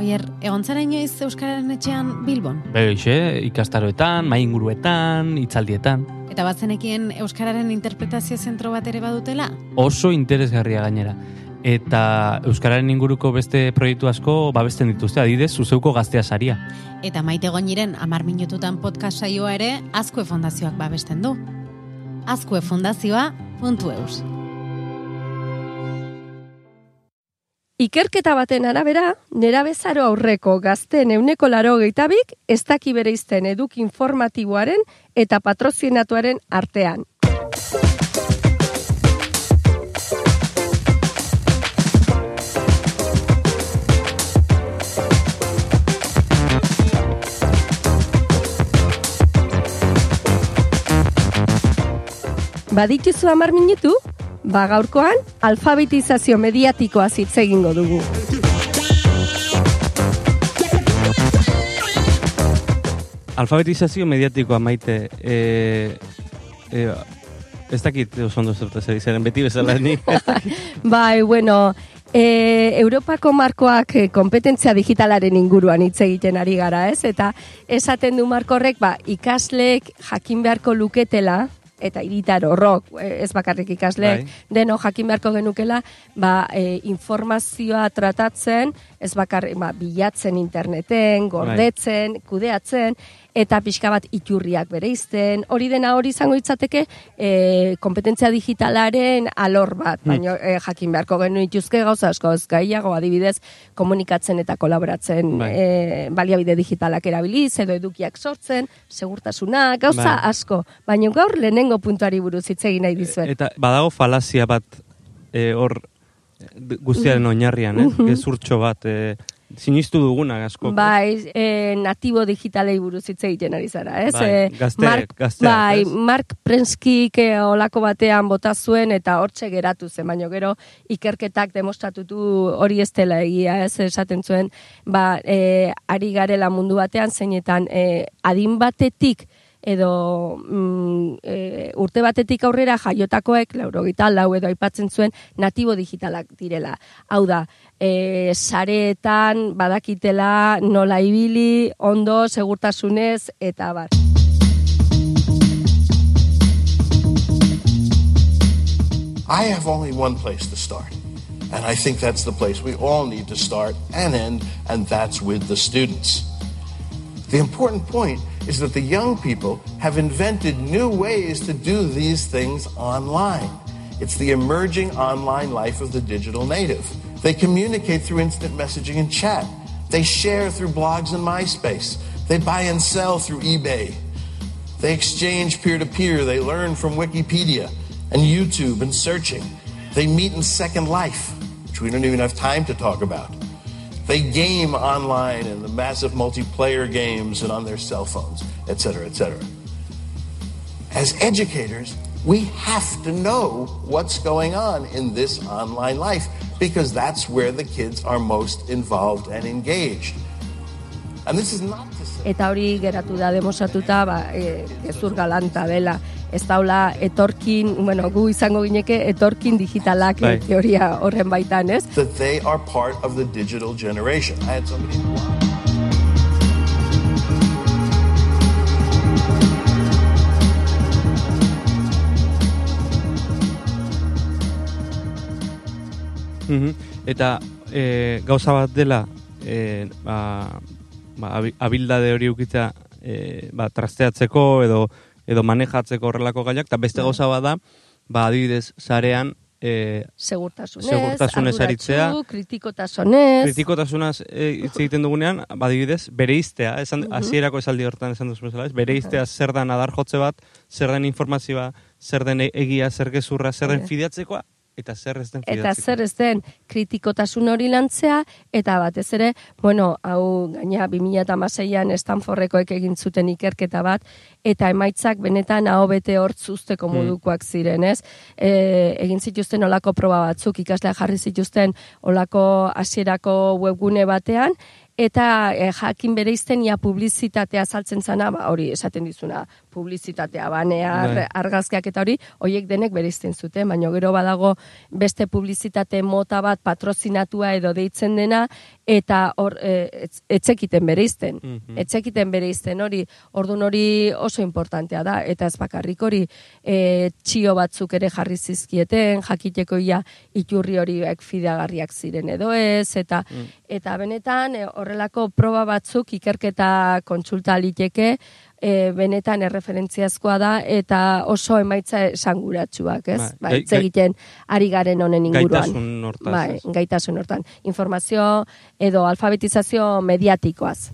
Oier, egon zara inoiz Euskararen etxean Bilbon? Beixe, ikastaroetan, mainguruetan, itzaldietan. Eta bazenekien Euskararen interpretazio zentro bat ere badutela? Oso interesgarria gainera. Eta Euskararen inguruko beste proiektu asko babesten dituzte, adidez, zuzeuko gaztea saria. Eta maite goiniren amar minututan podcast saioa ere Azkue Fondazioak babesten du. azkuefondazioa.eus Ikerketa baten arabera, nera bezaro aurreko gazten euneko laro geitabik, ez daki bere izten eduk informatiboaren eta patrozinatuaren artean. Badituzu amar minutu, ba gaurkoan alfabetizazio mediatikoa hitz egingo dugu. Alfabetizazio mediatikoa maite, e, e, ez dakit oso ondo zertaz ari zeren, beti bezala ni. bai, bueno, e, Europako markoak kompetentzia digitalaren inguruan hitz egiten ari gara, ez? Eta esaten du markorrek, ba, ikasleek jakin beharko luketela, eta iritar horrok, e, ez bakarrik ikasle, Bai. deno jakin beharko genukela, ba, e, informazioa tratatzen, ez bakarrik ba, bilatzen interneten, gordetzen, kudeatzen, eta pixka bat iturriak bereizten, hori dena hori izango itzateke e, kompetentzia digitalaren alor bat, baina e, jakin beharko genu ituzke gauza asko ez gaiago adibidez komunikatzen eta kolaboratzen Bai. e, baliabide digitalak erabiliz edo edukiak sortzen, segurtasuna, gauza Bai. asko, baina gaur lehenengo puntuari buruz hitz egin nahi dizuet. Eta badago falazia bat e, hor guztiaren oinarrian, ez? Gezurtxo bat, e, sinistu duguna asko. Bai, e, natibo digitalei buruz hitz egiten ari zara, ez? Bai, E, gazteek, Mark, gazteak, bai, ez? Mark Prenskik e, olako batean bota zuen eta hortxe geratu zen, baino gero ikerketak demostratutu hori ez dela egia, ez esaten zuen, ba, e, ari garela mundu batean zeinetan e, adin batetik edo mm, e, urte batetik aurrera jaiotakoek, laurogita lau edo aipatzen zuen, natibo digitalak direla. Hau da, e, sareetan badakitela nola ibili, ondo, segurtasunez, eta bar. I have only one place to start. And I think that's the place we all need to start and end, and that's with the students. The important point is that the young people have invented new ways to do these things online. It's the emerging online life of the digital native. They communicate through instant messaging and chat. They share through blogs and MySpace. They buy and sell through eBay. They exchange peer to peer. They learn from Wikipedia and YouTube and searching. They meet in Second Life, which we don't even have time to talk about. They game online in the massive multiplayer games and on their cell phones, et cetera, et cetera. As educators, we have to know what's going on in this online life because that's where the kids are most involved and engaged. And this is not to say. Eta hori geratu da demostratuta, ba, e, gezur galanta dela. Ez daula etorkin, bueno, gu izango gineke etorkin digitalak Bai. teoria horren baitan, ez? that they are part of the digital generation. I had somebody. Mhm. Eta e, gauza bat dela, e, ba, ba, abi- abildade hori ukitza e, ba, trasteatzeko edo edo manejatzeko horrelako gaiak, eta beste gauza bat da, ba, adibidez, sarean, e, Segurtasunez, Segurtasunez aritzea. kritikotasunez. kritikotasunaz e, hitz egiten dugunean, badibidez, bereiztea, esan, hasierako esaldi hortan esan duzu bezala, ez? bereiztea zer dan adar jotze bat, zer den informazioa, zer den e- egia, zer gezurra, zer den Hori. Eta zer ez den Eta zer ez den kritikotasun hori lantzea, eta batez ere, bueno, hau gaina 2006an Stanfordrekoek egin zuten ikerketa bat, eta emaitzak benetan hau bete hortz usteko modukoak ziren, ez? E, egin zituzten olako proba batzuk, ikasleak jarri zituzten olako hasierako webgune batean, eta e, jakin bereizten ia publizitatea saltzen zana, ba, hori esaten dizuna, publizitatea banear, Bai. argazkiak eta hori, hoiek denek bereizten zuten, baina gero badago beste publizitate mota bat patrozinatua edo deitzen dena, eta hor e, etz- etzekiten bereizten. Mhm. Etzekiten bereizten hori, ordun hori oso importantea da, eta ez bakarrik hori e, txio batzuk ere jarri zizkieten, jakiteko ia iturri horiek fidagarriak ziren edo ez, eta eta benetan e, horrelako proba batzuk ikerketa kontsulta liteke, e, benetan erreferentziazkoa da eta oso emaitza esanguratsuak, ez? Bai, Bai, gai- hitz egiten ari garen honen inguruan. Gaitasun hortaz. Bai, ez? gaitasun hortan. Informazio edo alfabetizazio mediatikoaz.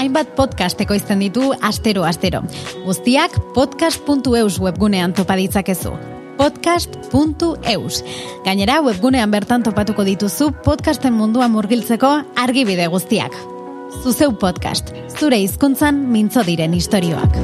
Hainbat podcast ekoizten ditu astero astero. Guztiak podcast.eus webgunean topa ditzakezu. podcast.eus. Gainera webgunean bertan topatuko dituzu podcasten mundua murgiltzeko argibide guztiak. Zuzeu podcast, zure hizkuntzan mintzo diren istorioak.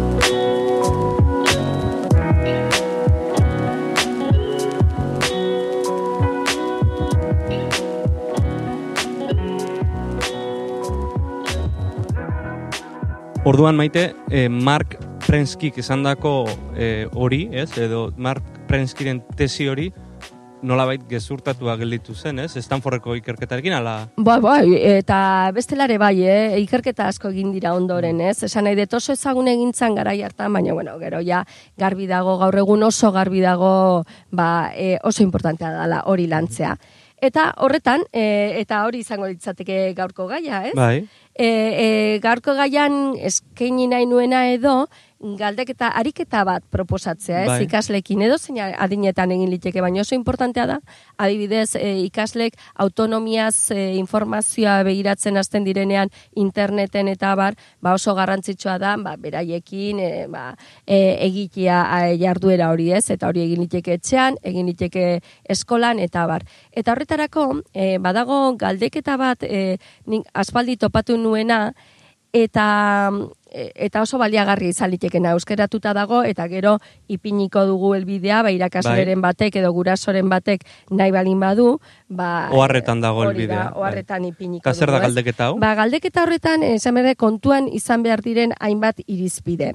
Orduan maite, eh, Mark Prenskik esandako eh, hori, ez? Edo Mark Prenskiren tesi hori nolabait gezurtatua gelditu zen, ez? Stanfordeko ikerketarekin, ala... Bai, bai, eta bestelare bai, eh? ikerketa asko egin dira ondoren, ez? Esan nahi dut oso ezagun egintzan garai hartan, baina, bueno, gero ja garbi dago, gaur egun oso garbi dago, ba, e, oso importantea dela hori lantzea. Eta horretan, e, eta hori izango ditzateke gaurko gaia, ez? Bai. E, e, gaurko gaian eskaini nahi nuena edo, galdeketa, ariketa bat proposatzea, ez, Bai. ikaslekin edo zein adinetan egin liteke, baina oso importantea da, adibidez, e, ikaslek autonomiaz e, informazioa begiratzen hasten direnean interneten eta bar, ba oso garrantzitsua da, ba, beraiekin e, ba, e, egitea e, jarduera hori ez, eta hori egin liteke etxean, egin liteke eskolan eta bar. Eta horretarako, e, badago galdeketa bat, e, nik aspaldi topatu nuena, eta eta oso baliagarri izan litekena euskeratuta dago eta gero ipiniko dugu helbidea ba irakasleren batek edo gurasoren batek nahi balin badu ba Oharretan dago helbidea, da, oharretan ipiniko Eta zer da dugu, ez? galdeketa hau? Ba, galdeketa horretan, eh, esan kontuan izan behar diren hainbat irizpide.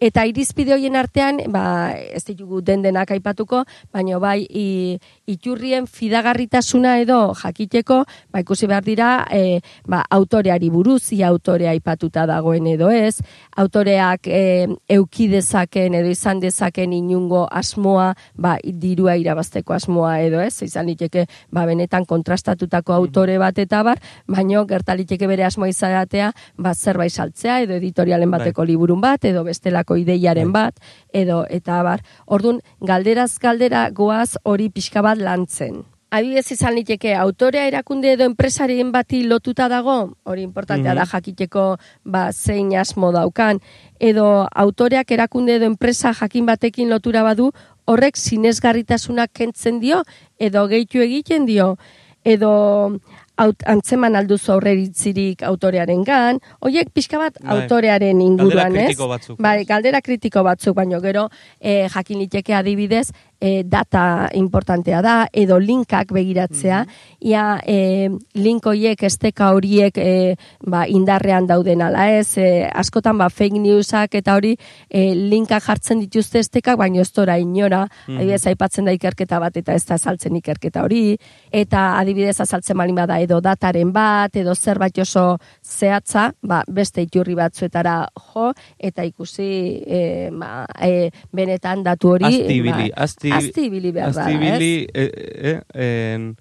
Eta irizpide horien artean, ba, ez ditugu den denak aipatuko, baina bai i, iturrien fidagarritasuna edo jakiteko, ba, ikusi behar dira, e, ba, autoreari buruz, ia autorea aipatuta dagoen edo ez, autoreak e, euki dezaken edo izan dezaken inungo asmoa, ba, dirua irabazteko asmoa edo ez, izan liteke, ba, benetan kontrastatutako autore bat eta bar, baino gertaliteke bere asmoa izatea, ba, zerbait saltzea edo editorialen bateko liburun bat edo bestelako ideiaren bat edo eta bar. Ordun galderaz galdera goaz hori pixka bat lantzen. Adibidez izan liteke autorea erakunde edo enpresarien bati lotuta dago, hori importantea da jakiteko ba, zein asmo daukan, edo autoreak erakunde edo enpresa jakin batekin lotura badu, horrek sinesgarritasunak kentzen dio, edo gehitu egiten dio, edo aut, antzeman alduzu aurreritzirik autorearen gan, oiek pixka bat Bai. autorearen inguruan, Galdera ez? batzuk. Bai, galdera kritiko batzuk, baino gero eh, jakin liteke adibidez, eh, data importantea da, edo linkak begiratzea, ia eh, link horiek esteka horiek eh, ba, indarrean dauden ala ez, eh, askotan ba, fake newsak eta hori eh, linkak jartzen dituzte estekak, baino ez dora inora, adibidez aipatzen da ikerketa bat eta ez da azaltzen ikerketa hori, eta adibidez azaltzen balin bada edo dataren bat, edo zerbait oso zehatza, ba, beste iturri batzuetara jo, eta ikusi eh, ba, eh, benetan datu hori Aztibili, ba, azti, aztibili behar da, ez? aztibili, eh, eh, en,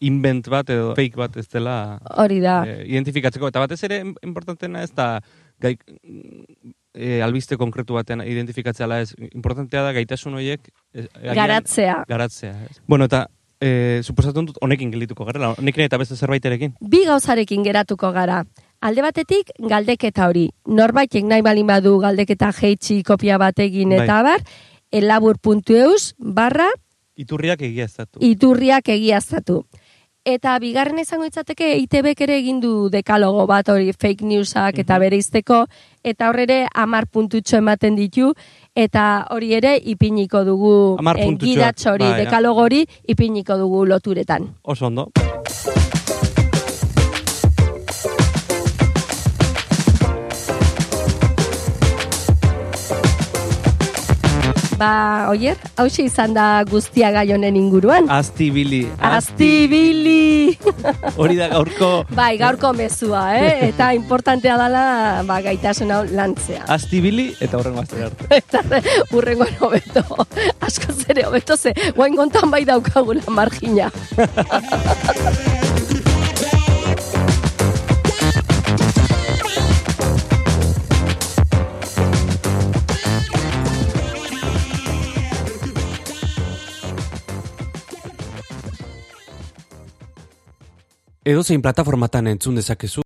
invent bat edo fake bat ez dela Hori da. eh, identifikatzeko. Eta batez ere importantena ez da gai, eh, albiste konkretu baten identifikatzea ez. Importantea da gaitasun horiek agian- Garatzea. Garatzea, ez. Bueno, eta eh, suposatzen dut honekin geldituko garela, honekin eta beste zerbaiterekin. Bi gauzarekin geratuko gara. Alde batetik, galdeketa hori. Norbaitek nahi balin badu galdeketa jeitsi kopia bat egin Bai. eta bar, elabur.eus barra Iturriak egiaztatu. iturriak egiaztatu. Eta bigarren izango itzateke ITBek ere egin du dekalogo bat hori fake newsak eta bereizteko eta horrere amar puntutxo ematen ditu eta hori ere ipiniko dugu eh, gidatxo hori, bai, dekalogo hori ipiniko dugu loturetan. Oso ondo. Ba, oier, hause izan da guztia gai honen inguruan. Aztibili. Aztibili! Hori da gaurko... bai, gaurko mezua, eh? Eta importantea dela, ba, gaitasun hau lantzea. Aztibili eta horrengo azte arte. Eta urrengoan hobeto. Asko zere hobeto ze, guain gontan bai daukagula margina. Edozein plataformatan entzun dezakezu